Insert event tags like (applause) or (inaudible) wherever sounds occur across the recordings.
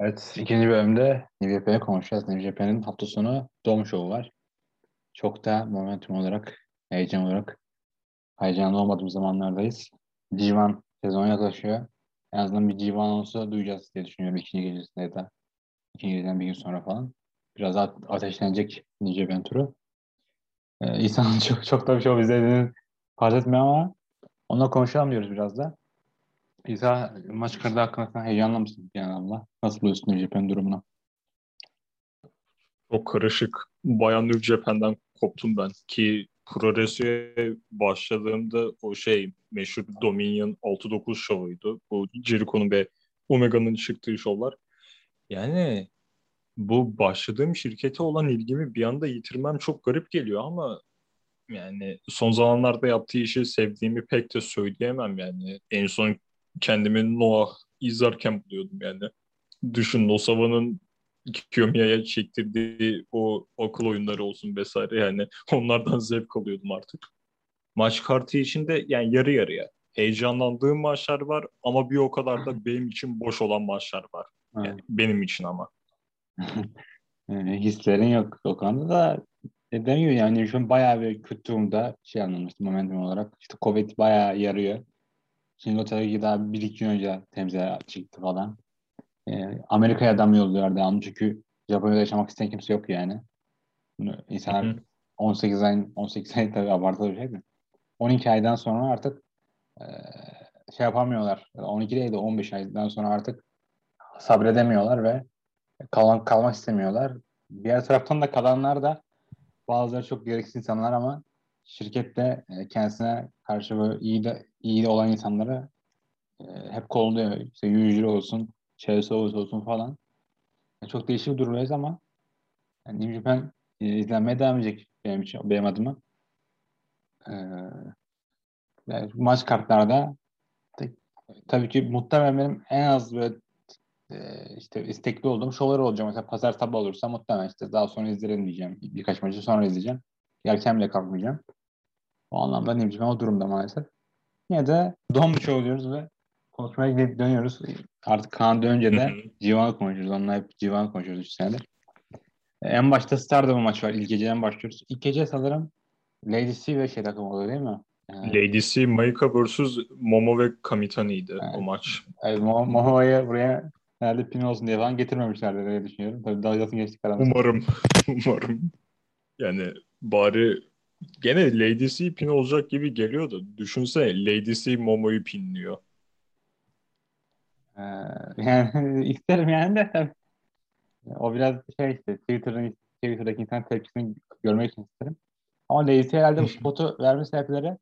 Evet, ikinci bölümde Japan'ı konuşacağız. Japan'ın hafta sonu Dome Show'u var. Çok da momentum olarak, heyecan olarak heyecanlı olmadığımız zamanlardayız. G1 sezon yaklaşıyor. En azından bir G1 olsa duyacağız diye düşünüyorum ikinci gecesinde ya da ikinci geceden bir gün sonra falan. Biraz ateşlenecek Japan turu. Ee, İnsanın (laughs) çok, çok da bir şey izlediğini farz etmiyor ama onunla konuşalım diyoruz biraz da. İsa maç kartı hakkında sen heyecanlı mısın genel anlamda? Nasıl buluyorsun Japan durumunu? Çok karışık. Bayan New Japan'den koptum ben ki Progressio'ya başladığımda o şey meşhur Dominion 6-9 şovuydu. Bu Jericho'nun ve Omega'nın çıktığı şovlar. Yani bu başladığım şirkete olan ilgimi bir anda yitirmem çok garip geliyor ama yani son zamanlarda yaptığı işi sevdiğimi pek de söyleyemem yani. En son kendimi Noah izlerken buluyordum yani. Düşün Nosava'nın Kiyomia'ya çektirdiği o akıl oyunları olsun vesaire yani (laughs) onlardan zevk alıyordum artık. Maç kartı içinde yani yarı yarıya heyecanlandığım maçlar var ama bir o kadar da benim için boş olan maçlar var. Yani evet. benim için ama. (laughs) Hislerin yok o konuda da dediğim gibi yani şu an bayağı bir kötü durumda şey anlamıştım momentum olarak. İşte Covid bayağı yarıyor. Tabii daha bir iki gün önce temsize çıktı falan. Ee, Amerika'ya adam yolluyorlar devamlı çünkü Japonya'da yaşamak isteyen kimse yok yani. İnsanlar hı hı. 18 ayın 18 ay tabii abartılı bir şey mi? 12 aydan sonra artık e, şey yapamıyorlar. 12 değil de 15 aydan sonra artık sabredemiyorlar ve kalan, kalmak istemiyorlar. Diğer taraftan da kalanlar da bazıları çok gereksiz insanlar ama şirkette e, kendisine karşı böyle iyi de iyi de olan insanları e, hep kolluyor. İşte Yujiro olsun, Chelsea olsun falan. Yani çok değişik durumdayız ama yani New Japan e, izlenmeye devam edecek benim için, benim adıma. Ee, yani maç kartlarda tabii ki muhtemelen benim en az böyle e, işte istekli olduğum şovlar olacak. Mesela pazar sabah olursa muhtemelen işte daha sonra izlerim diyeceğim. Birkaç maçı sonra izleyeceğim. Erken bile kalkmayacağım. O anlamda New Japan o durumda maalesef. Yine de Dom Show diyoruz ve konuşmaya gidip dönüyoruz. Artık Kaan dönünce de Civan'ı konuşuyoruz. Onunla hep Civan'ı konuşuyoruz 3 senedir. En başta Stardom'a maç var. İlk geceden başlıyoruz. İlk gece sanırım Lady C ve şey takım oluyor değil mi? Yani... Lady C, Maika vs. Momo ve Kamitani'ydi evet. o maç. Evet, Momo'yu buraya herhalde pin olsun diye falan getirmemişlerdi diye düşünüyorum. Tabii dalgasını geçtik aramızda. Umarım. (laughs) Umarım. Yani bari gene Lady C pin olacak gibi geliyordu. Düşünsene Lady C Momo'yu pinliyor. Ee, yani (laughs) isterim yani de o biraz şey işte Twitter'ın Twitter'daki insan tepkisini görmek için isterim. Ama Lady C herhalde bu (laughs) spotu verme sebepleri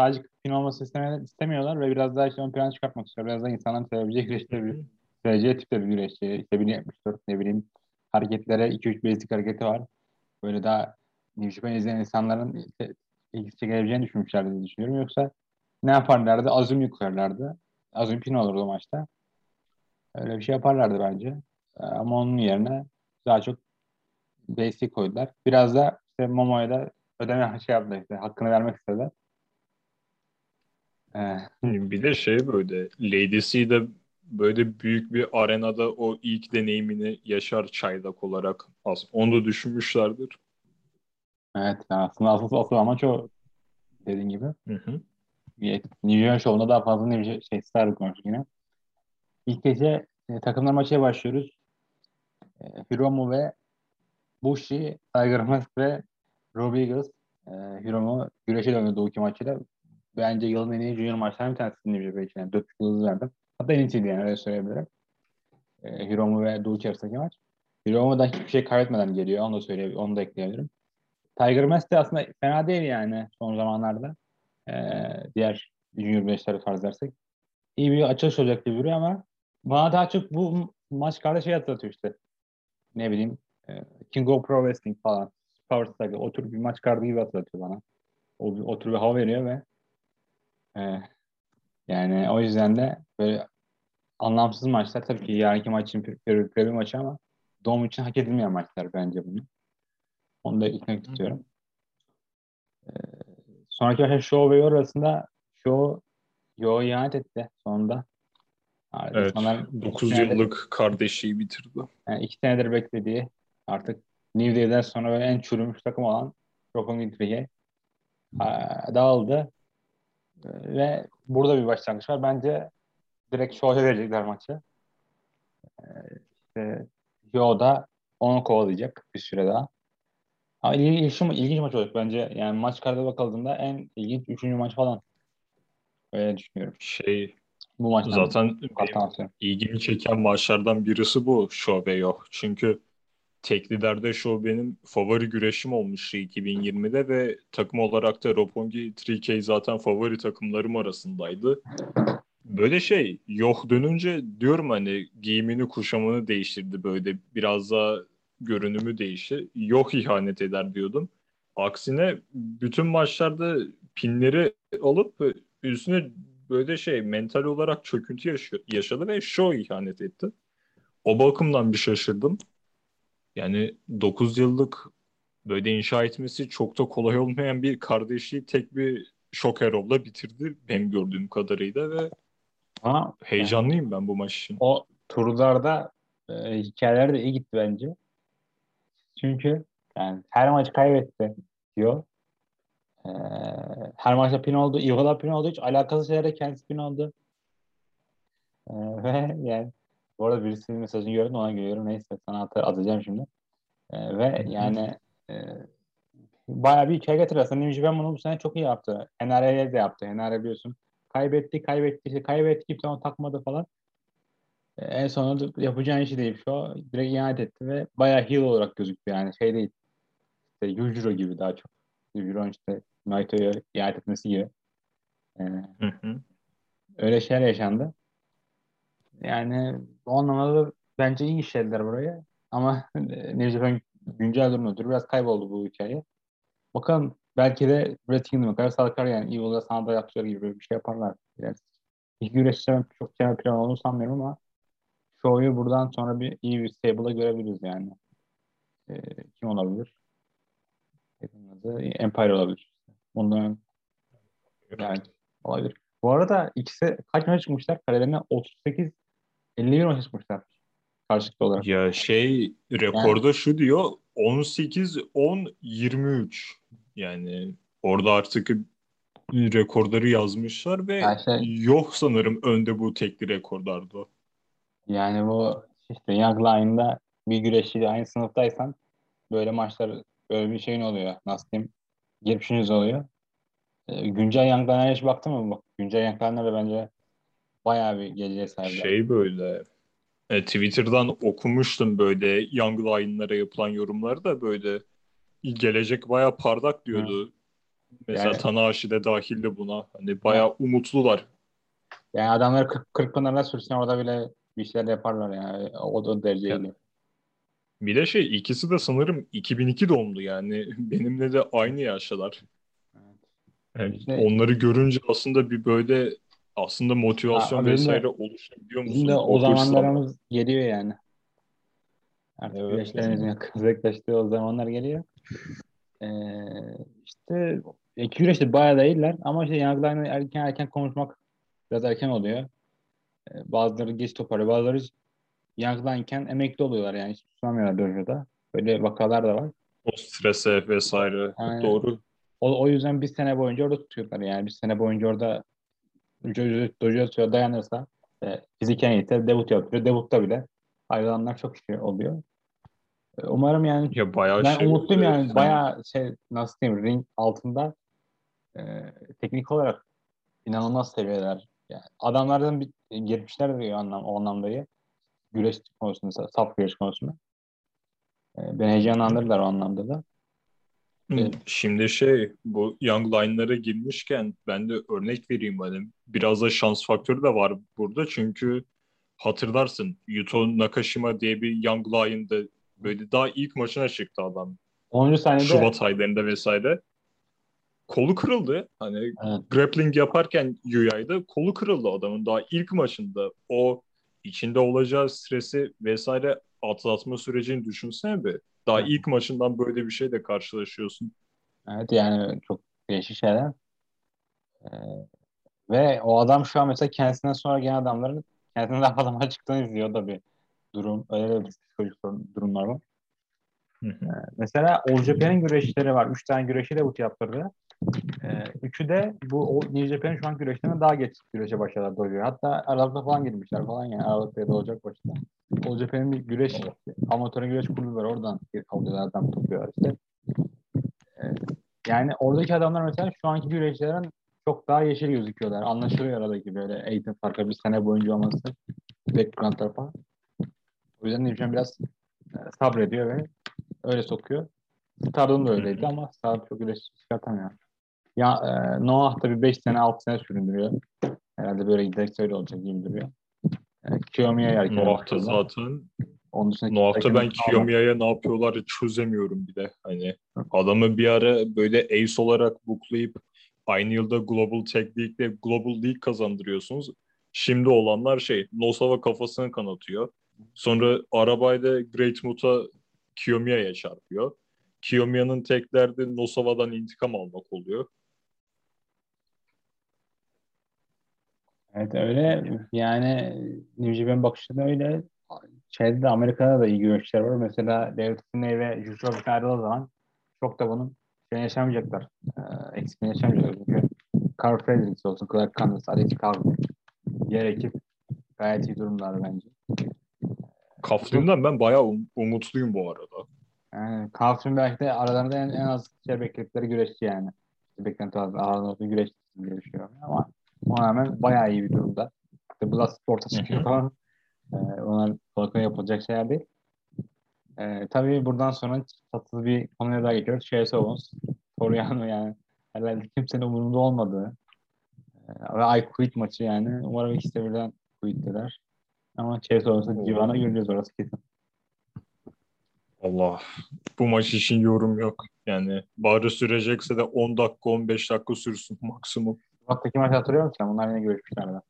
sadece pin olması istemiyorlar ve biraz daha işte ön plana çıkartmak istiyor. Biraz daha insanların sevebileceği güreşleri seveceği tipte bir güreşçi. İşte 1074 ne bileyim hareketlere 2-3 basic hareketi var. Böyle daha New izleyen insanların ilgisi çekebileceğini düşünmüşlerdi diye düşünüyorum. Yoksa ne yaparlardı? Azumi koyarlardı. Azumi pin olurdu maçta. Öyle bir şey yaparlardı bence. Ee, ama onun yerine daha çok basic koydular. Biraz da işte Momo'ya da ödeme (laughs) şey yaptılar işte hakkını vermek istediler. Ee, (laughs) bir de şey böyle Lady C'de böyle büyük bir arenada o ilk deneyimini yaşar çaylak olarak. Onu da düşünmüşlerdir. Evet aslında asıl asıl amaç o dediğin gibi. Hı hı. New York Show'unda daha fazla New York şey Star konuştuk yine. İlk gece e, takımlar maçına başlıyoruz. E, Hiromu ve Bushi, Tiger Mask ve Eagles. E, Hiromu güreşe döndü iki maçıyla. Bence yılın en iyi junior maçlarından bir tanesi New Japan için. Yani 4 yıldız verdim. Hatta en iyisiydi yani öyle söyleyebilirim. E, Hiromu ve Dulce arasındaki maç. Hiromu'dan hiçbir şey kaybetmeden geliyor. Onu da söyleyebilirim. Onu da ekleyebilirim. Tiger Mask de aslında fena değil yani son zamanlarda. Ee, diğer Junior 5'leri farz edersek. İyi bir açılış olacak gibi duruyor ama bana daha çok bu maç karda şey hatırlatıyor işte. Ne bileyim e, King of Pro Wrestling falan. Power Struggle. O tür bir maç kardı gibi hatırlatıyor bana. O, o tür bir hava veriyor ve e, yani o yüzden de böyle anlamsız maçlar tabii ki yarınki maç için bir maçı ama Dom için hak edilmeyen maçlar bence bunu. Onu da gitmek istiyorum. Ee, sonraki maçta Show ve Yo arasında Show Yo ihanet etti sonunda. Artık Evet. insanlar 9 senedir- yıllık kardeşliği bitirdi. yani iki senedir beklediği artık New Day'den sonra böyle en çürümüş takım olan Intrigue eee, dağıldı. Eee, Ve burada bir başlangıç var. Bence direkt Show'ya verecekler maçı. Eee işte Yo da onu kovalayacak bir süre daha. Ama ilginç, ilginç maç olacak bence. Yani maç kartına bakıldığında en ilginç üçüncü maç falan. Öyle düşünüyorum. Şey Bu maçtan zaten ilgimi çeken maçlardan birisi bu ve yok. Çünkü tek liderde Show benim favori güreşim olmuştu 2020'de ve takım olarak da Roppongi 3K zaten favori takımlarım arasındaydı. Böyle şey yok dönünce diyorum hani giyimini kuşamını değiştirdi böyle biraz daha görünümü değişti. Yok ihanet eder diyordum. Aksine bütün maçlarda pinleri alıp üstüne böyle şey mental olarak çöküntü yaşıyor, yaşadı ve show ihanet etti. O bakımdan bir şaşırdım. Yani 9 yıllık böyle inşa etmesi çok da kolay olmayan bir kardeşliği tek bir şok Erol'la bitirdi benim gördüğüm kadarıyla ve Ama heyecanlıyım ben bu maç için. o turlarda e, hikayeler de iyi gitti bence. Çünkü yani her maç kaybetti diyor. E, her maçta pin oldu. Ivala pin oldu. Hiç alakasız şeylere kendisi pin oldu. E, (laughs) ve yani bu arada birisinin mesajını gördüm ona gülüyorum. Neyse sana at- atacağım şimdi. E, ve yani e, bayağı bir hikaye getir aslında. Japan bunu bu sene çok iyi yaptı. NRA'ye de yaptı. NRA biliyorsun. Kaybetti, kaybetti, işte kaybetti. Kimse onu takmadı falan. En sonunda yapacağın işi değil şu. Direkt ihanet etti ve bayağı heel olarak gözüktü yani. Şey değil. İşte Yujiro gibi daha çok. Yujiro'nun işte Naito'ya ihanet etmesi gibi. E, Hı hı. öyle şeyler yaşandı. Yani o anlamda da bence iyi işlediler burayı. Ama (laughs) New Japan güncel durumda biraz kayboldu bu hikaye. Bakalım belki de Red Kingdom'a kadar sarkar yani. Evil'da sana da yapacak gibi bir şey yaparlar. Biraz. İlk güreşçilerin çok genel plan olduğunu sanmıyorum ama Show'yu buradan sonra bir iyi bir stable'a görebiliriz yani. Ee, kim olabilir? Adı Empire olabilir. Bundan yani olabilir. Bu arada ikisi kaç maç çıkmışlar? Kalelerine 38 51 maç çıkmışlar. Karşılıklı olarak. Ya şey rekorda şu diyor 18 10 23 yani orada artık rekorları yazmışlar ve Ya şey- yok sanırım önde bu tekli rekorlarda. Yani bu işte Young bir güreşçiyle aynı sınıftaysan böyle maçlar böyle bir şeyin oluyor. Nasıl diyeyim? Girişiniz oluyor. Ee, güncel Young Line'lara hiç baktın mı? Bak, güncel Young da bence bayağı bir geleceğe sahipler. Şey böyle e, Twitter'dan okumuştum böyle Young Lion'lara yapılan yorumları da böyle gelecek bayağı parlak diyordu. Mesela Yani- Tanahashi de dahildi buna. Hani bayağı umutlular. Yani adamları 40, 40 pınarına sürsün orada bile bir şeyler yaparlar yani. O da derece Ya- geliyor. Bir de şey ikisi de sanırım 2002 doğumlu yani. (laughs) Benimle de aynı yaştalar. Yani İşte- onları görünce aslında bir böyle aslında motivasyon Ha, de- vesaire oluşabiliyor musun? Bizim de o hırsla. zamanlarımız geliyor yani. Artık Evet, güreşlerimizin yani. (laughs) yaklaştığı o zamanlar geliyor. Ee, işte iki güreşte bayağı da iyiler ama işte Line'ı erken erken konuşmak biraz erken oluyor. Ee, bazıları geç toparlıyor. Bazıları Young Line'ken emekli oluyorlar yani hiç tutamıyorlar dojoda. Böyle vakalar da var. O strese vesaire. Aynen. Doğru. O, o yüzden bir sene boyunca orada tutuyorlar yani. Bir sene boyunca orada dojo, dojo tutuyor, dayanırsa e, fiziken yeter, debut yapıyor. Debutta bile ayrılanlar çok şey oluyor. E, Umarım yani Ya bayağı ben şey umutluyum oldu. yani bayağı şey nasıl diyeyim ring altında e, teknik olarak inanılmaz seviyeler. Yani adamlardan bir geçmişler diyor anlam, o anlamdayı. Güreş konusunda, saf güreş konusunda. E, beni heyecanlandırdılar o anlamda da. Hı, Şimdi şey bu Young Line'lara girmişken ben de örnek vereyim hani biraz da şans faktörü de var burada çünkü hatırlarsın Yuto Nakashima diye bir Young Lion'da böyle daha ilk maçına çıktı adam 10. saniyede Şubat aylarında vesaire kolu kırıldı hani Evet. grappling yaparken Yuya'ydı kolu kırıldı adamın daha ilk maçında o içinde olacağı stresi vesaire atlatma sürecini düşünsene be daha Evet. ilk maçından böyle bir şeyle karşılaşıyorsun. Evet yani çok değişik şeyler. Ee, ve o adam şu an mesela kendisinden sonra gelen adamların kendisine daha fazla maç çıktığını izliyor. Da bir durum. Öyle de psikolojik durumlar var. Ee, mesela Japan'in güreşleri var. Üç tane güreşi de bu yaptırdı. Ee, üçü de bu New Japan'in şu an güreşlerine daha geç güreşe başladılar dojuya. Hatta Aralık'ta falan girmişler falan yani. Aralık'ta ya da Ocak başında. All Japan'in bir güreş, amatör güreş kulübü var. Oradan alıyorlar, adam topluyorlar işte. Ee, yani oradaki adamlar mesela şu anki güreşlerin çok daha yeşil gözüküyorlar. Anlaşılıyor aradaki böyle eğitim farkı bir sene boyunca olması. Backgroundlar falan. O yüzden New Japan biraz e, sabrediyor ve öyle sokuyor. Stardom da öyleydi ama Stardom çok güreş çıkartamıyor. Ya e, Noah da bir 5 sene 6 sene süründürüyor. Herhalde böyle giderek öyle olacak gibi duruyor. E, Kiyomiya yerken Noah'ta zaten onun Noah'ta ben Kiyomiya'ya ne yapıyorlar çözemiyorum bir de. Hani adamı bir ara böyle ace olarak booklayıp aynı yılda Global Tech League'de Global League kazandırıyorsunuz. Şimdi olanlar şey Nosava kafasını kanatıyor. Sonra arabayla Great Muta Kiyomiya'ya çarpıyor. Kiyomiya'nın teklerde Nosava'dan intikam almak oluyor. Evet öyle yani New Japan bakışında öyle şeyde de Amerika'da da iyi güreşçiler var. Mesela David Finney ve Robinson ayrıldığı zaman çok da bunun şey yaşamayacaklar. E, eksikliğini yaşamayacaklar. Çünkü Carl Fredericks olsun, Clark Connors, Alex Carver diğer ekip gayet iyi durumlar bence. Kaflin'den ben bayağı um- umutluyum bu arada. Yani Kaflin belki de aralarında en, en az şey bekledikleri güreşçi yani. Beklenti az aralarında güreşçi diye düşünüyorum ama ona rağmen bayağı iyi bir durumda. İşte Blast orta çıkıyor falan. Ee, onlar kolay yapılacak şeyler değil. Ee, tabii buradan sonra tatlı bir konuya daha geçiyoruz. Şey Owens, Toriano yani herhalde kimsenin umurunda olmadığı e, ve I quit maçı yani. Umarım ikisi de birden quit eder. Ama Chase Owens'ı Civan'a göreceğiz orası kesin. Allah. Bu maç için yorum yok. Yani bari sürecekse de 10 dakika 15 dakika sürsün maksimum. Şubat'taki maçı hatırlıyor musun? Bunlar yine görüşmüşlerdi.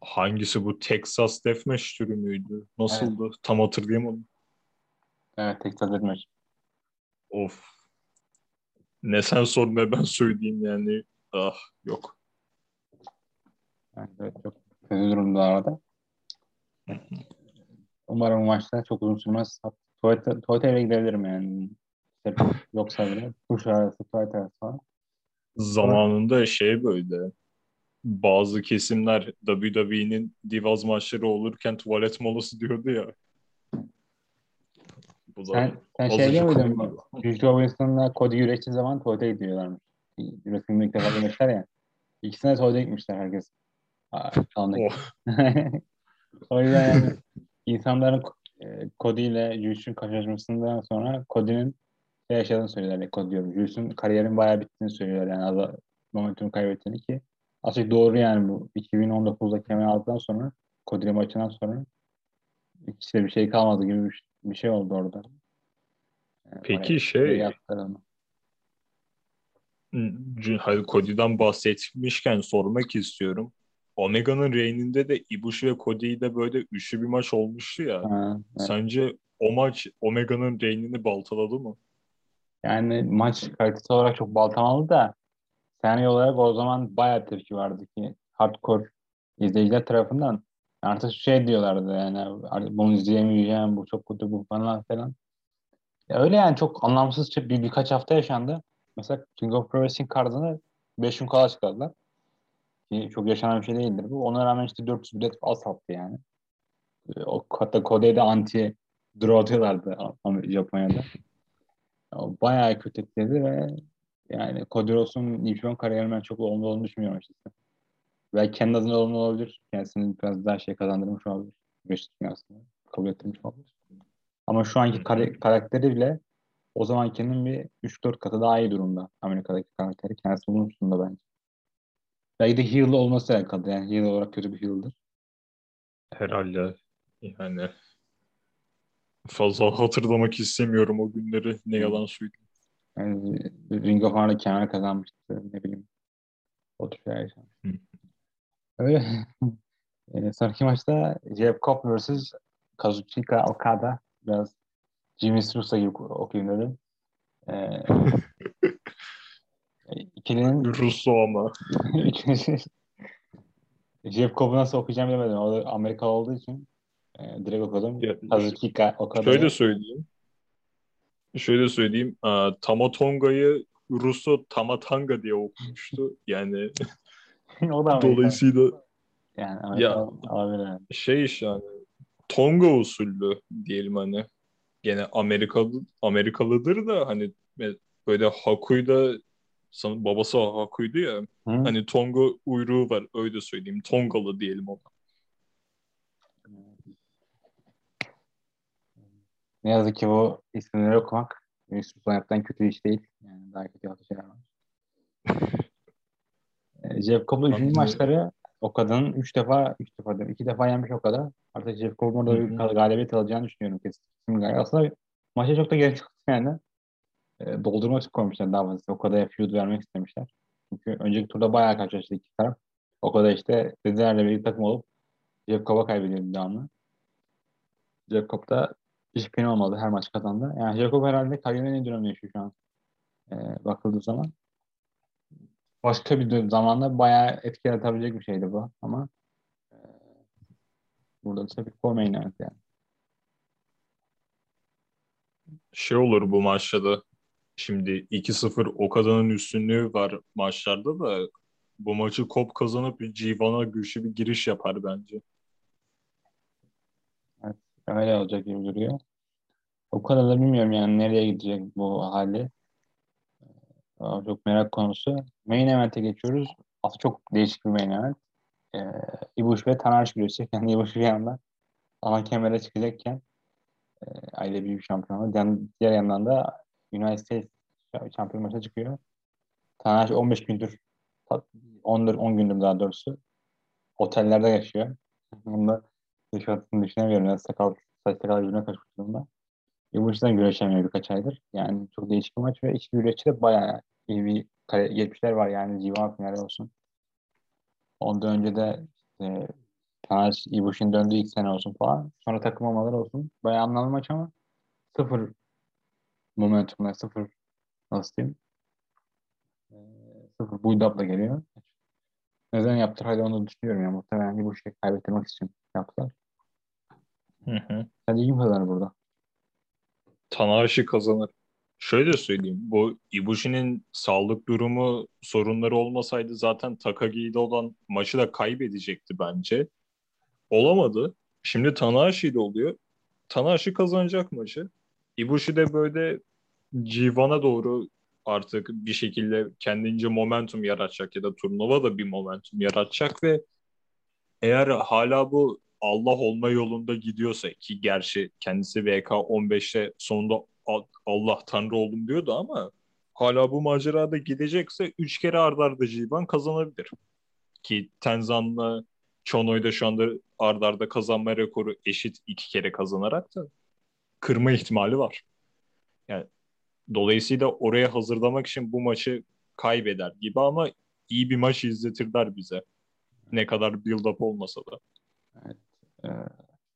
Hangisi bu? Texas Deathmatch türü müydü? Nasıldı? Evet. Tam hatırlayamadım. Evet Texas Deathmatch. Of. Ne sen sor ne ben söyleyeyim yani. Ah yok. Evet, evet çok kötü durumda arada. Umarım maçta çok uzun sürmez. Tuvalete, tuvalete gidebilirim yani. Yoksa bile kuş arası tuvalet arası falan. Zamanında şey böyle bazı kesimler WWE'nin Divas maçları olurken tuvalet molası diyordu ya. Bu da sen sen şey diyor muydun? Juice Robinson'la Cody güreştiği zaman tuvalete gidiyorlarmış. Wrestling'de ilk defa demişler ya. İkisine tuvalete gitmişler herkes. Aa, oh. (laughs) o yüzden yani insanların e, Cody ile Juice'un karşılaşmasından sonra Cody'nin yaşadığını söylüyorlar. Cody diyorum. Juice'un kariyerin bayağı bittiğini söylüyorlar. Yani az momentum kaybettiğini ki aslında doğru yani bu 2019'da kemer aldıktan sonra Kodile maçından sonra işte bir şey kalmadı gibi bir, şey oldu orada. Yani Peki şey Hayır Cody'den bahsetmişken sormak istiyorum. Omega'nın reyninde de Ibushi ve Cody'de böyle üçlü bir maç olmuştu ya. Ha, evet. Sence o maç Omega'nın reynini baltaladı mı? Yani maç kalitesi olarak çok baltamalı da senaryo olarak o zaman bayağı tepki vardı ki hardcore izleyiciler tarafından artık şey diyorlardı yani bunu izleyemeyeceğim bu çok kötü bu falan falan. Ya öyle yani çok anlamsız bir, birkaç hafta yaşandı. Mesela King of Pro Wrestling kartını 5 gün kala çıkardılar. Ki çok yaşanan bir şey değildir bu. Ona rağmen işte 400 bilet az sattı yani. O hatta Kode'de anti draw atıyorlardı Japonya'da. Bayağı kötü etkiledi ve yani Cody Rhodes'un Newton kariyerinden çok olumlu olduğunu düşünmüyorum açıkçası. Belki kendi adına olumlu olabilir. Kendisini biraz daha şey kazandırmış olabilir. Güreş dünyasında. Kabul ettirmiş olabilir. Ama şu anki kar- karakteri bile o zamankinin bir 3-4 katı daha iyi durumda. Amerika'daki karakteri. Kendisi bunun üstünde bence. Belki de heel olması alakalı. Yani heel olarak kötü bir heel'dir. Herhalde. Yani fazla hatırlamak istemiyorum o günleri. Ne yalan söyleyeyim. Yani Ring of Honor'da kemer kazanmıştı. Ne bileyim. O tür şeyler Öyle. (laughs) e, sonraki maçta Jeff Cobb vs. Kazuchika Okada. Biraz Jimmy Strusa gibi okuyayım dedim. Ee, (laughs) ikilinin Russo (laughs) ama. Jeff Cobb'u nasıl okuyacağım bilemedim. O da Amerikalı olduğu için e, direkt okudum. Ya, Kazuki Okada'yı. Şöyle söyleyeyim. Şöyle söyleyeyim. Aa, Tamatonga'yı Russo Tamatanga diye okumuştu. (laughs) Yani o da dolayısıyla Yani olabilir. yani. şey iş yani Tonga usulü diyelim hani gene Amerikalı Amerikalıdır da hani böyle Haku'yda sanırım babası Haku'ydu ya Hı? hani Tonga uyruğu var öyle söyleyeyim Tongalı diyelim ona. Ne yazık ki bu isimleri okumak Yusuf yaptan kötü iş değil. Yani daha kötü yaptığı şeyler var. (laughs) Jeff Cobb'un üçüncü maçları o kadının üç defa, üç defa diyorum, iki defa yenmiş o kadar. Artık Jeff Cobb'un orada bir galibiyet alacağını düşünüyorum kesin. Aslında maça çok da gerek yok yani. E, doldurmak için koymuşlar daha fazla. O kadar feud vermek istemişler. Çünkü önceki turda bayağı karşılaştı iki taraf. O kadar işte dedilerle bir takım olup Jeff Cobb'a kaybediyordu devamlı. Jeff Cobb da hiç olmadı. Her maç kazandı. Yani Cobb herhalde kariyerinin en dönemini yaşıyor şu an. E, bakıldığı zaman. Başka bir zamanda bayağı etki yaratabilecek bir şeydi bu. Ama e, burada bir co-main event yani. Şey olur bu maçta da şimdi 2-0 Okada'nın üstünlüğü var maçlarda da bu maçı Kop kazanıp G1'a güçlü bir giriş yapar bence. Öyle olacak gibi duruyor. O kadar da bilmiyorum yani nereye gidecek bu hali. Aa, Çok merak konusu. Main event'e geçiyoruz. Aslında çok değişik bir main event. Ee, Ibushi ve Tanahashi güreşecek. Yani (laughs) Ibushi bir yandan ana kemere çıkacakken e, aile büyük şampiyonu. Diğer, yandan da United States şampiyon maça çıkıyor. Tanahashi 15 gündür 14 10 gündür daha doğrusu otellerde yaşıyor. (laughs) Bunda yaşadığını düşünemiyorum. Yani sakal, saç sakal yüzüne kaçmış durumda. Ibushi'den güreşemiyor birkaç aydır. Yani çok değişik bir maç ve iki güreşçi de bayağı iyi bir kare, geçmişler var yani G1 finali olsun. Ondan önce de işte, Tanahashi Ibushi'nin döndüğü ilk sene olsun falan. Sonra takım olmaları olsun. Bayağı anlamlı maç ama sıfır momentumla sıfır nasıl diyeyim ee, sıfır build-up'la geliyor. Neden yaptılar hala onu düşünüyorum ya. Muhtemelen Ibushi'yi kaybettirmek için yaptılar. Hı hı. Sence kim kazanır burada? Tanahashi kazanır. Şöyle söyleyeyim. Bu Ibushi'nin sağlık durumu sorunları olmasaydı zaten Takagi ile olan maçı da kaybedecekti bence. Olamadı. Şimdi Tanahashi ile oluyor. Tanahashi kazanacak maçı. Ibushi de böyle G1'a doğru artık bir şekilde kendince momentum yaratacak ya da turnuva da bir momentum yaratacak ve eğer hala bu Allah olma yolunda gidiyorsa ki gerçi kendisi VK 15'te sonunda "A- Allah Tanrı oldum diyordu ama hala bu macerada gidecekse 3 kere arda arda G1 kazanabilir. Ki Tenzan'la Chono'yda şu anda arda arda kazanma rekoru eşit iki kere kazanarak da kırma ihtimali var. Yani dolayısıyla oraya hazırlamak için bu maçı kaybeder gibi ama iyi bir maç izletirler bize. Ne kadar build-up olmasa da. Ee,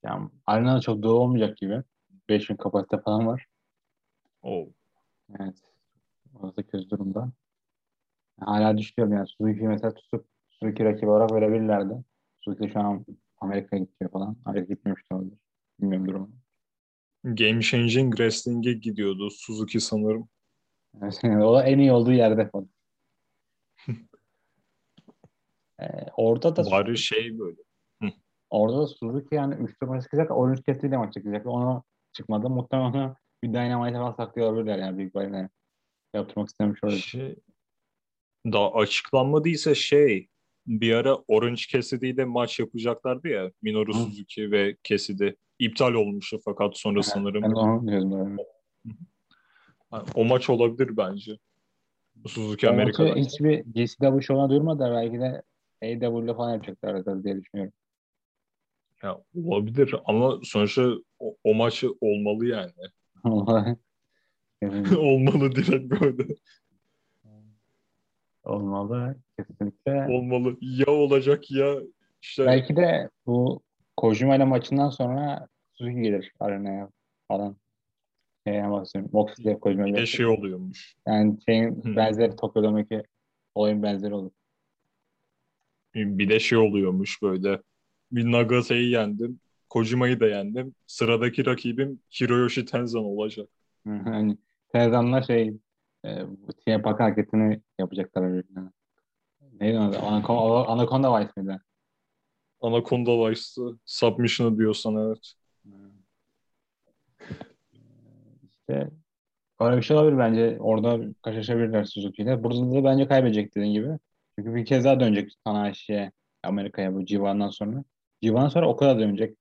yani arenada çok dolu olmayacak gibi. 5000 kapasite falan var. Oh. Evet. Orası kötü durumda. Hala düşünüyorum yani Suzuki'yi mesela tutup Suzuki rakibi olarak verebilirlerdi. Suzuki şu an Amerika'ya gidiyor falan. Amerika gitmemiş de olabilir. Bilmiyorum durumu. Game Changing Wrestling'e gidiyordu Suzuki sanırım. O da en iyi olduğu yerde falan. (laughs) ee, orada da Bari şey böyle. Orada da Suzuki yani 3 maça çıkacak. Orange Cassidy ile maç çıkacak. Ona çıkmadı. Muhtemelen bir Dynamite falan saklıyor olabilirler yani büyük ihtimalle. Yaptırmak istemiş olabilir. Şey, daha açıklanmadıysa şey bir ara Orange Cassidy ile maç yapacaklardı ya Minoru Hı. Suzuki ve Cassidy iptal olmuştu fakat sonra sanırım Ben onu diyordum. Yani. o maç olabilir bence. Suzuki Amerika'dan. hiçbir GCW şovuna duyurmadılar. Belki de AEW'le falan yapacaklar diye düşünüyorum. Ya, olabilir ama sonuçta o, o maçı olmalı yani. (laughs) Olmalı direkt böyle. Olmalı. Kesinlikle. Olmalı. Ya olacak ya işte Belki de bu Kojima ile maçından sonra Suzuki gelir arenaya falan. Şeye bahsediyorum. Moxley Kojima ile. şey oluyormuş. Yani şeyin Hı. benzeri Tokyo'daki olayın benzeri olur. Bir de şey oluyormuş böyle. Bir Nagasa'yı yendim. Kojima'yı da yendim. Sıradaki rakibim Hiroyoshi Tenzan olacak. hani Tenzan'la şey e, şey bak hareketini yapacaklar birbirine. Neydi adı? Anaconda, Anaconda Vice miydi? Anaconda Vice'ı submission'ı diyorsan evet. İşte öyle bir şey olabilir bence. Orada karşılaşabilirler Suzuki'yle. Burada da bence kaybedecek dediğin gibi. Çünkü bir kez daha dönecek Tanahashi'ye Amerika'ya bu G1'dan sonra. G1'dan sonra o kadar dönecek.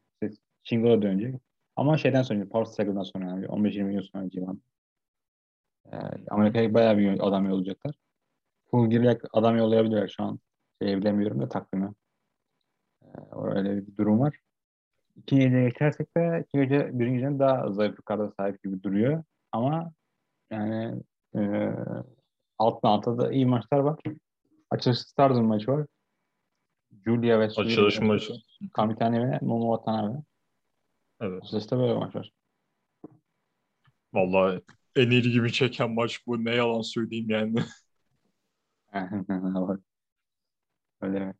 Shingo'da dönecek. Ama şeyden sonra, Power Struggle'dan sonra yani 15-20 yıl sonra G1. Ee, Amerika'ya bayağı bir adam yollayacaklar. Full girerek adam yollayabilirler şu an. Şey bilemiyorum da takvimi. Ee, öyle bir durum var. İki gece geçersek de iki gece birinci gecenin daha zayıf bir karda sahip gibi duruyor. Ama yani e, altın altta da iyi maçlar var. Açılış Stardom maçı var. Julia ve Açılış maçı. Kamitani ve Momo Watanabe. Evet. Açılışta böyle maç var. Vallahi en iyi gibi çeken maç bu. Ne yalan söyleyeyim yani. (laughs) (laughs) Öyle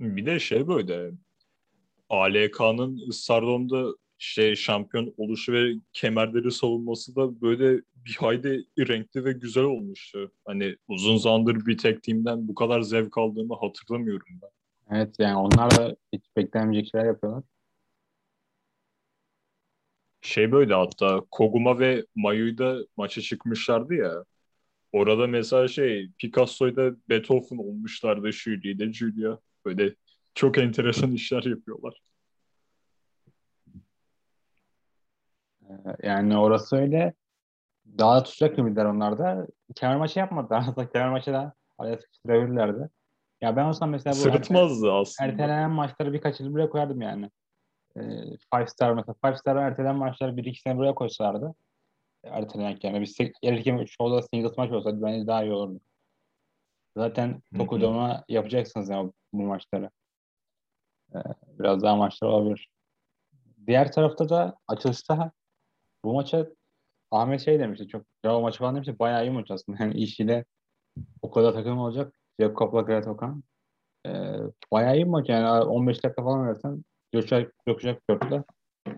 Bir de şey böyle ALK'nın Stardom'da şey şampiyon oluşu ve kemerleri savunması da böyle bir hayli renkli ve güzel olmuştu. Hani uzun zamandır bir tek timden bu kadar zevk aldığımı hatırlamıyorum ben. Evet yani onlar da hiç beklenmeyecek şeyler yapıyorlar. Şey böyle hatta Koguma ve Mayu'yu da maça çıkmışlardı ya. Orada mesela şey Picasso'yla Beethoven olmuşlardı Julie ile Julia. Böyle çok enteresan işler yapıyorlar. Yani orası öyle. Daha da tutacak gibiler onlar da. Kemer maçı yapmadılar. (laughs) Aslında kemer maçı da araya sıkıştırabilirlerdi. Ya ben olsam mesela bu Sırıtmazdı erte, aslında. Ertelenen maçları birkaç yıl buraya koyardım yani. Ee, five star mesela. Five star ertelenen maçları bir iki sene buraya koysalardı. Ertelenek yani. Bir erken şovda singles maç olsaydı bence daha iyi olurdu. Zaten Tokudoma yapacaksınız yani bu maçları. Ee, biraz daha maçlar olabilir. Diğer tarafta da açılışta bu maça Ahmet şey demişti çok Java maçı falan demişti bayağı iyi maç aslında. Yani işiyle o kadar takım olacak. Jakob'la Gret Okan. Ee, bayağı iyi maç yani 15 dakika falan versen Göçer, Gökçek dörtle. Ee,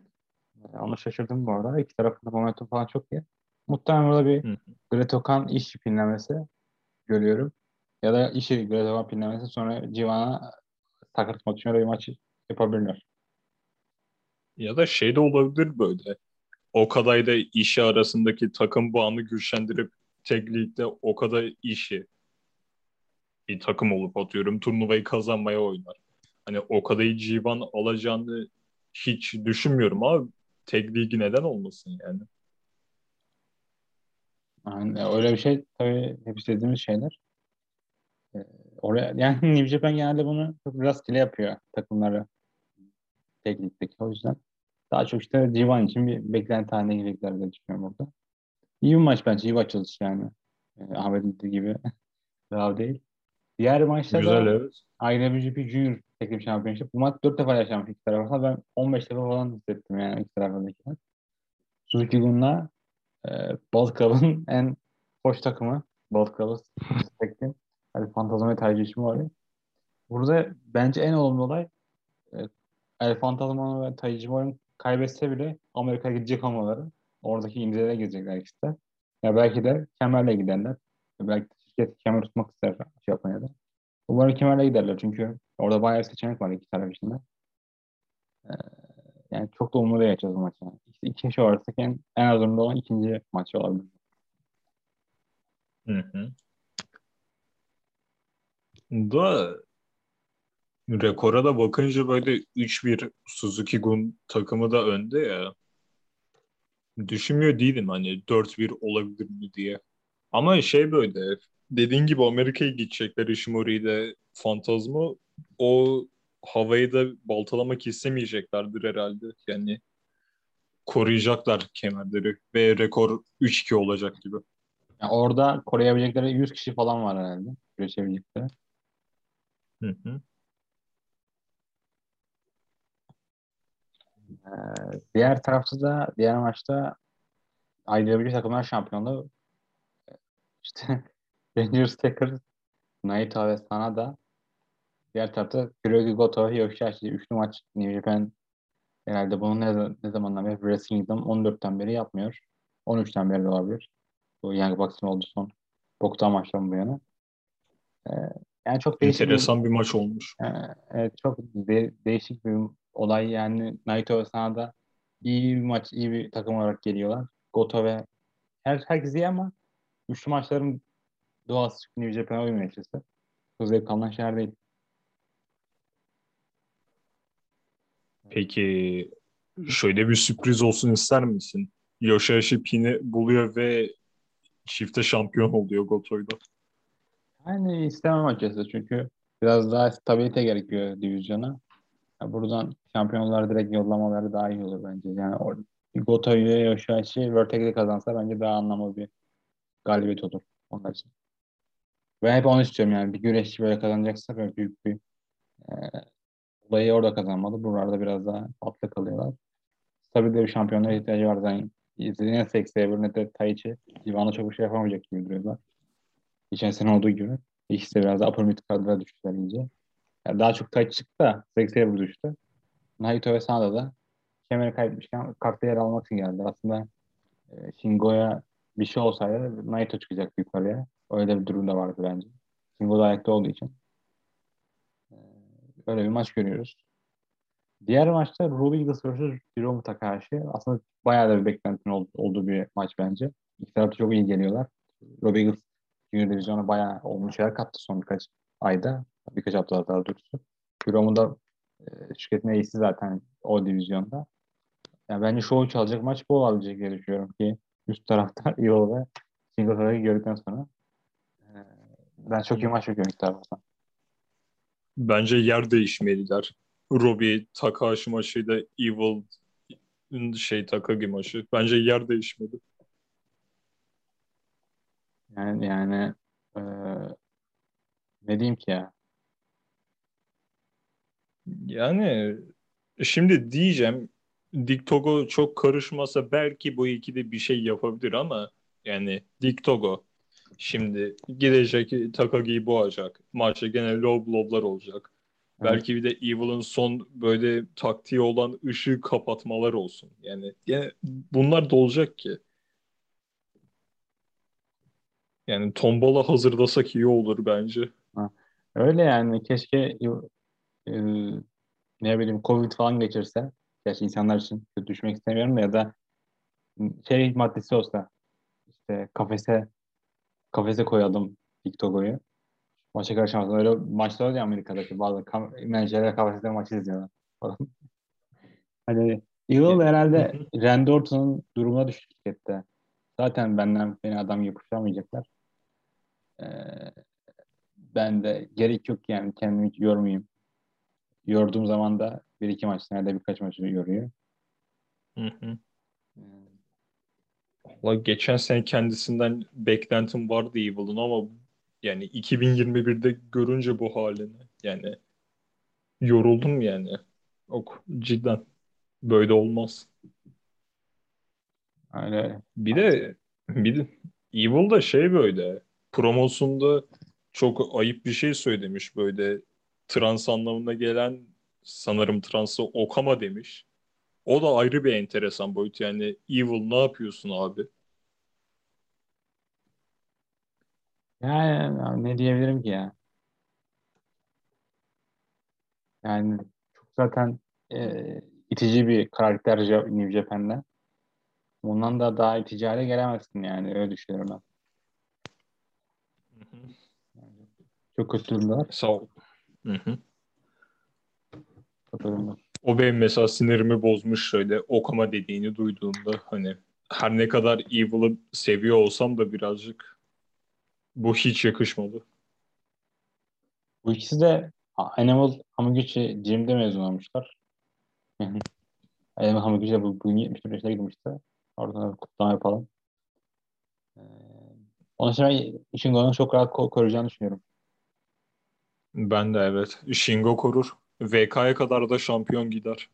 ama şaşırdım bu arada. İki tarafında momentum falan çok iyi. Muhtemelen burada bir Gret Okan iş pinlemesi görüyorum. Ya da işi Gret Okan pinlemesi sonra Civan'a takırtmak için öyle bir maçı yapabilirler. Ya da şey de olabilir böyle. O kadar da işi arasındaki takım bağını güçlendirip tek ligde o kadar işi bir takım olup atıyorum turnuvayı kazanmaya oynar. Hani o kadar civan alacağını hiç düşünmüyorum ama tek ligi neden olmasın yani? Yani öyle bir şey tabii hep istediğimiz şeyler. Ee, oraya (laughs) yani New Japan genelde bunu çok rastgele yapıyor takımları teknikteki. O yüzden daha çok işte Civan için bir beklenti haline girecekler diye düşünüyorum orada. İyi bir maç bence. iyi bir açılış yani. Ee, Ahmet'in dediği gibi. (laughs) Daha değil. Diğer maçta Güzel, da evet. IWGP Junior Teknik Şampiyonşip. Bu maç 4 defa yaşanmış iki tarafında. Ben 15 defa falan hissettim yani iki tarafındaki maç. Suzuki Gun'la e, Club'ın (laughs) en hoş takımı. Bald Club'ı Teknik. Hadi fantazma tercihim var. Burada bence en olumlu olay e, El Fantasma ve Taiji Mor'un kaybetse bile Amerika'ya gidecek olmaları. Oradaki imzelere gidecekler de. Ya belki de kemerle giderler. Belki de şirket kemer tutmak ister Japonya'da. Umarım kemerle giderler çünkü orada bayağı bir seçenek var iki taraf içinde. Ee, yani çok da umurda geçeceğiz bu maçı. Yani. İşte iki şey arasındaki en, en az umurda olan ikinci maçı olabilir. Hı hı. Da rekora da bakınca böyle 3-1 Suzuki Gun takımı da önde ya. Düşünmüyor değilim hani 4-1 olabilir mi diye. Ama şey böyle dediğin gibi Amerika'ya gidecekler Ishimori ile Fantazma o havayı da baltalamak istemeyeceklerdir herhalde. Yani koruyacaklar kemerleri ve rekor 3-2 olacak gibi. Yani orada koruyabilecekleri 100 kişi falan var herhalde. Güreşebilecekleri. Hı hı. Diğer tarafta da diğer maçta IWC takımlar şampiyonluğu işte (laughs) Rangers Taker Naito ve Sanada. Diğer tarafta Hiroki Goto, Yoshihashi. Üçlü maç New Japan Herhalde bunu ne, ne zamandan beri Wrestle Kingdom 14'ten beri yapmıyor. 13'ten beri olabilir. Bu Young Bucks'ın oldu son boktan maçtan bu yana. Ee, yani çok değişik Enteresan bir, bir maç olmuş. E, evet çok de, değişik bir olay yani Naito ve Sanada iyi bir maç, iyi bir takım olarak geliyorlar. Goto ve her, herkes iyi ama üçlü maçların doğası New Japan'a uymuyor açıkçası. Çok zevk alınan şeyler değil. Peki şöyle bir sürpriz olsun ister misin? Yoshihashi Pin'i buluyor ve çifte şampiyon oluyor Goto'yla. Yani istemem açıkçası çünkü biraz daha stabilite gerekiyor divizyona. Yani buradan şampiyonlar direkt yollamaları daha iyi olur bence. Yani Goto'yu ve Yoshihashi Vertex'e kazansa bence daha anlamlı bir galibiyet olur onlar için. Ve hep onu istiyorum yani bir güreşçi böyle kazanacaksa böyle büyük bir e, olayı orada kazanmalı. Buralarda biraz daha atlı kalıyorlar. Tabii de bir şampiyonlara ihtiyacı var. Yani izlediğin Sex Saber ne de Taichi. Ivan'a çok bir şey yapamayacak gibi duruyorlar. Geçen sene olduğu gibi. İkisi de biraz daha upper mid kadroya düştüler iyice. Yani daha çok Taichi çıktı da Sex Saber düştü. Naito ve Sanada da kemeri kaybetmişken kartta yer almak için geldi. Aslında e, Shingo'ya bir şey olsaydı Naito çıkacak yukarıya. Öyle bir durum da vardı bence. Shingo da ayakta olduğu için. Böyle bir maç görüyoruz. Diğer maçta Ruby Eagles vs. Hiromu Takahashi. Aslında bayağı da bir beklentinin olduğu bir maç bence. İki tarafta çok iyi geliyorlar. Ruby Eagles Junior Divizyon'a bayağı olmuş şeyler kattı son birkaç ayda. Birkaç haftada daha doğrusu. Hiromu da e, şirketin iyisi zaten o divizyonda. Yani bence show çalacak maç bu olabilecek diye düşünüyorum ki üst tarafta (laughs) Evil ve Singleton'ı gördükten sonra e, ben çok iyi maç bekliyorum iki taraftan. Bence yer değişmeliler. Robbie Takahashi maçıyla Evil şey Takagi maçı. Bence yer değişmeli. Yani yani e, ne diyeyim ki ya? Yani şimdi diyeceğim Dick Togo çok karışmasa belki bu ikide bir şey yapabilir ama yani Dick Togo Şimdi gidecek Takagi'yi boğacak. Maçta gene low blow'lar olacak. Belki bir de Evil'ın son böyle taktiği olan ışığı kapatmalar olsun. Yani, yani bunlar da olacak ki. Yani tombala hazırlasak iyi olur bence. Ha. Öyle yani keşke e, ne bileyim Covid falan geçirse. Gerçi insanlar için kötü düşmek istemiyorum ya da şey maddesi olsa işte kafese kafese koyalım TikTok'u. Maça karışamazsın. Öyle maçlar oluyor Amerika'daki bazı kam- menajerler kafeste maçı izliyorlar (laughs) hani Evil herhalde Randy Orton'un durumuna düştü şirkette. Zaten benden beni adam yapışamayacaklar. Ee, ben de gerek yok yani kendimi hiç yormayayım. Yorduğum zaman da bir iki maç nerede birkaç maçı yoruyor. Hı hı. Valla geçen sene kendisinden beklentim vardı Evil'ın ama yani 2021'de görünce bu halini yani yoruldum yani. Ok cidden böyle olmaz. Öyle. Bir de bir de Evil da şey böyle promosunda çok ayıp bir şey söylemiş böyle trans anlamına gelen sanırım transı okama demiş. O da ayrı bir enteresan boyut. Yani Evil ne yapıyorsun abi? Yani ne diyebilirim ki ya? Yani çok zaten e, itici bir karakter New Japan'da. Ondan da daha itici hale gelemezsin yani. Öyle düşünüyorum ben. Hı hı. Çok kötü durumdalar. Sağ ol. Hı hı. O benim mesela sinirimi bozmuş şöyle okuma dediğini duyduğumda hani her ne kadar Evil'ı seviyor olsam da birazcık bu hiç yakışmadı. Bu ikisi de Animal Hamaguchi Jim'de mezun olmuşlar. Animal Hamaguchi de bugün 74 yaşına girmişti. Oradan kutlama yapalım. Ee, onun için ben Shingo'nun çok rahat koruyacağını düşünüyorum. Ben de evet. Shingo korur. VK'ya kadar da şampiyon gider.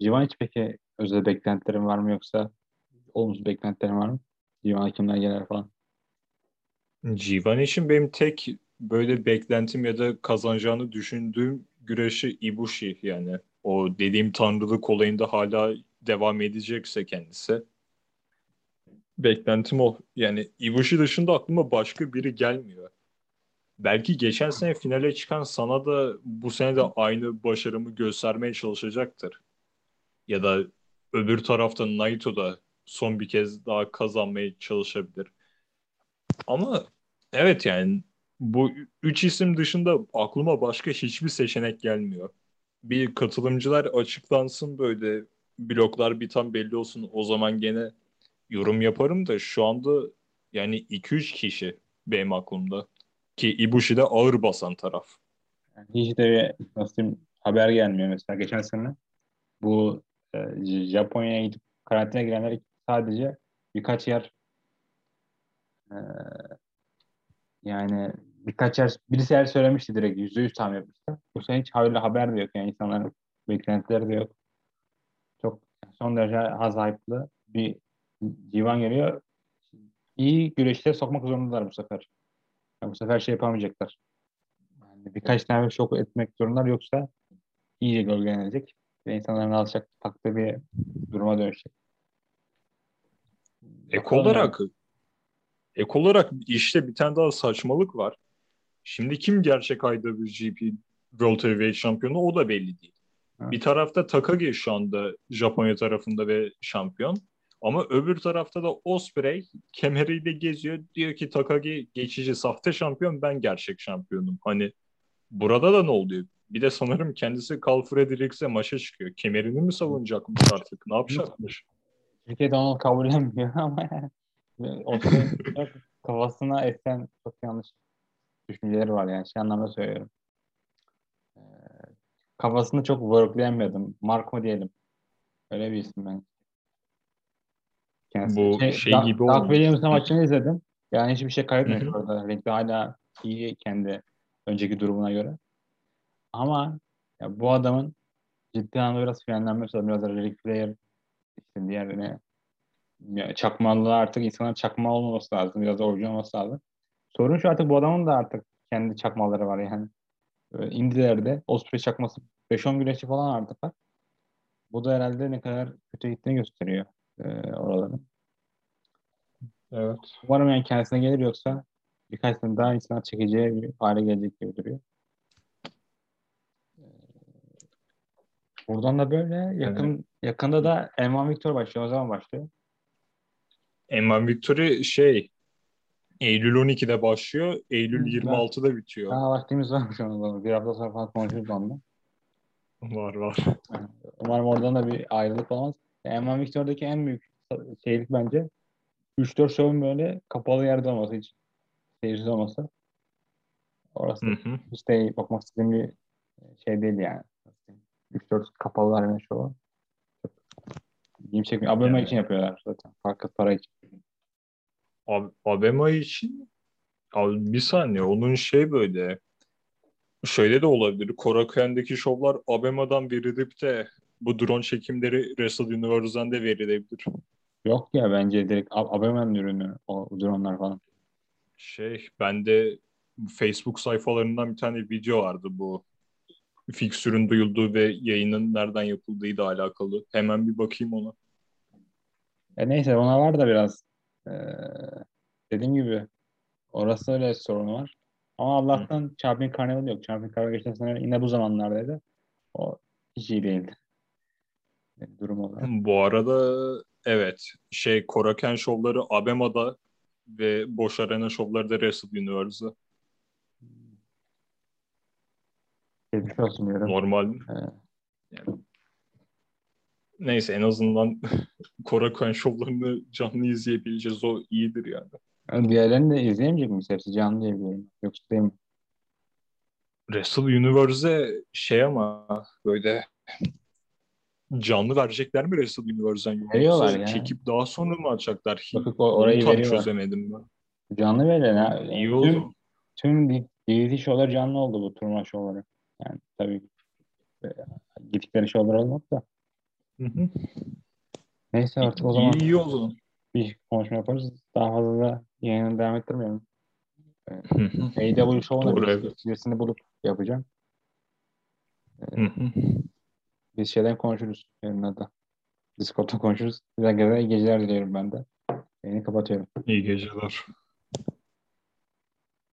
Civan peki özel beklentilerin var mı yoksa olumsuz beklentilerin var mı? Civan kimler gelir falan. Civan için benim tek böyle beklentim ya da kazanacağını düşündüğüm güreşi Ibushi yani. O dediğim tanrılık olayında hala devam edecekse kendisi. Beklentim o. Yani Ibushi dışında aklıma başka biri gelmiyor. Belki geçen sene finale çıkan sana da bu sene de aynı başarımı göstermeye çalışacaktır. Ya da öbür tarafta Naito da son bir kez daha kazanmaya çalışabilir. Ama evet yani bu üç isim dışında aklıma başka hiçbir seçenek gelmiyor. Bir katılımcılar açıklansın böyle bloklar bir tam belli olsun o zaman gene yorum yaparım da şu anda yani 2-3 kişi benim aklımda. Ki Ibushi de ağır basan taraf. Yani hiç de nasıl diyeyim, haber gelmiyor mesela geçen sene. Bu e, Japonya'ya gidip karantina girenler sadece birkaç yer e, yani birkaç yer birisi yer söylemişti direkt yüzde yüz tahmin etmişti. Bu sene hiç öyle haber de yok yani insanların beklentileri de yok. Çok son derece az hype'lı bir civan geliyor. İyi güreşte sokmak zorundalar bu sefer. Yani bu sefer şey yapamayacaklar. Yani birkaç tane şok etmek zorundalar yoksa iyice gölgelenecek ve insanların alacak taktığı bir duruma dönüşecek. Ek olarak ek olarak işte bir tane daha saçmalık var. Şimdi kim gerçek IWGP World Heavyweight şampiyonu o da belli değil. Evet. Bir tarafta Takagi şu anda Japonya tarafında ve şampiyon. Ama öbür tarafta da Osprey kemeriyle geziyor. Diyor ki Takagi geçici sahte şampiyon ben gerçek şampiyonum. Hani burada da ne oluyor? Bir de sanırım kendisi Carl Fredericks'e maça çıkıyor. Kemerini mi savunacakmış artık? Ne yapacakmış? Türkiye'de onu kabullenmiyor (laughs) ama Osprey kafasına esen çok yanlış düşünceleri var yani. Şey anlamda söylüyorum. Ee, kafasını çok worklayamıyordum. Marco diyelim. Öyle bir isim ben. Kendisi. Bu şey, şey da, gibi oldu. Doug Williams'ın maçını izledim. Yani hiçbir şey kaybetmedi orada. Ringde hala iyi kendi önceki durumuna göre. Ama ya bu adamın ciddi anlamda biraz frenlenmesi lazım. Biraz da Ric Flair işte diğer ne çakmalı artık insanlar çakma olmaması lazım. Biraz da orijinal olması lazım. Sorun şu artık bu adamın da artık kendi çakmaları var yani. Böyle indilerde Osprey çakması 5-10 güreşçi falan artık var. Bu da herhalde ne kadar kötü gittiğini gösteriyor e, oraların. Evet. Umarım yani kendisine gelir yoksa birkaç sene daha insanlar çekeceği bir hale gelecek gibi duruyor. Buradan da böyle yakın evet. yakında da Elman Victor başlıyor. O zaman başlıyor. Elman Victor'ı şey Eylül 12'de başlıyor. Eylül Hı, 26'da bitiyor. Daha vaktimiz var şu anda. Bir hafta sonra falan konuşuruz onunla. Var var. Umarım oradan da bir ayrılık olmaz. Elman Victor'daki en büyük şeylik bence 3-4 şovun böyle kapalı yerde olması hiç seyircisi olması. Orası hı hı. de bakmak istediğim bir şey değil yani. 3-4 kapalı arena şovu. İlgimi çekmiyor. Abema yani. için yapıyorlar zaten. Farklı para için. Ab Abema için abi bir saniye onun şey böyle şöyle de olabilir. Korakuen'deki şovlar Abema'dan verilip de bu drone çekimleri Wrestle Universe'dan da verilebilir. Yok ya bence direkt Abema'nın ürünü o dronelar falan. Şey bende Facebook sayfalarından bir tane video vardı bu fiksürün duyulduğu ve yayının nereden yapıldığı da alakalı. Hemen bir bakayım ona. E neyse ona var da biraz ee, dediğim gibi orası öyle sorunu var. Ama Allah'tan Hı. Champion Carnival yok. Champion Carnival geçen sene yine bu zamanlardaydı. O hiç iyi değildi. Durum olarak. Bu arada evet şey Koraken şovları Abema'da ve Boş Arena şovları da Wrestle Universe'da. Geçmiş olsun diyorum. Normal. Yani, neyse en azından (laughs) Korakuen şovlarını canlı izleyebileceğiz. O iyidir yani. yani diğerlerini de izleyemeyecek miyiz? Hepsi canlı diyebiliyorum. Yoksa değil mi? Wrestle Universe'e şey ama böyle canlı verecekler mi Wrestle Universe'den? Veriyorlar ya. Çekip daha sonra mı açacaklar? Bakıp orayı tam veriyorlar. çözemedim ben. Canlı veriyorlar. İyi oldu. Tüm, tüm DVD şovlar canlı oldu bu turnuva şovları. Yani tabii e, gittikleri şovlar olmadı da. Hı hı. Neyse artık o zaman iyi, iyi o zaman. bir konuşma yaparız. Daha fazla da yayını devam ettirmeyelim. Hı hı. AW Show'una Doğru, evet. bulup yapacağım. Hı hı. Biz şeyden konuşuruz yarın da. Discord'da konuşuruz. Güzel güzel iyi geceler diliyorum ben de. Yayını kapatıyorum. İyi geceler.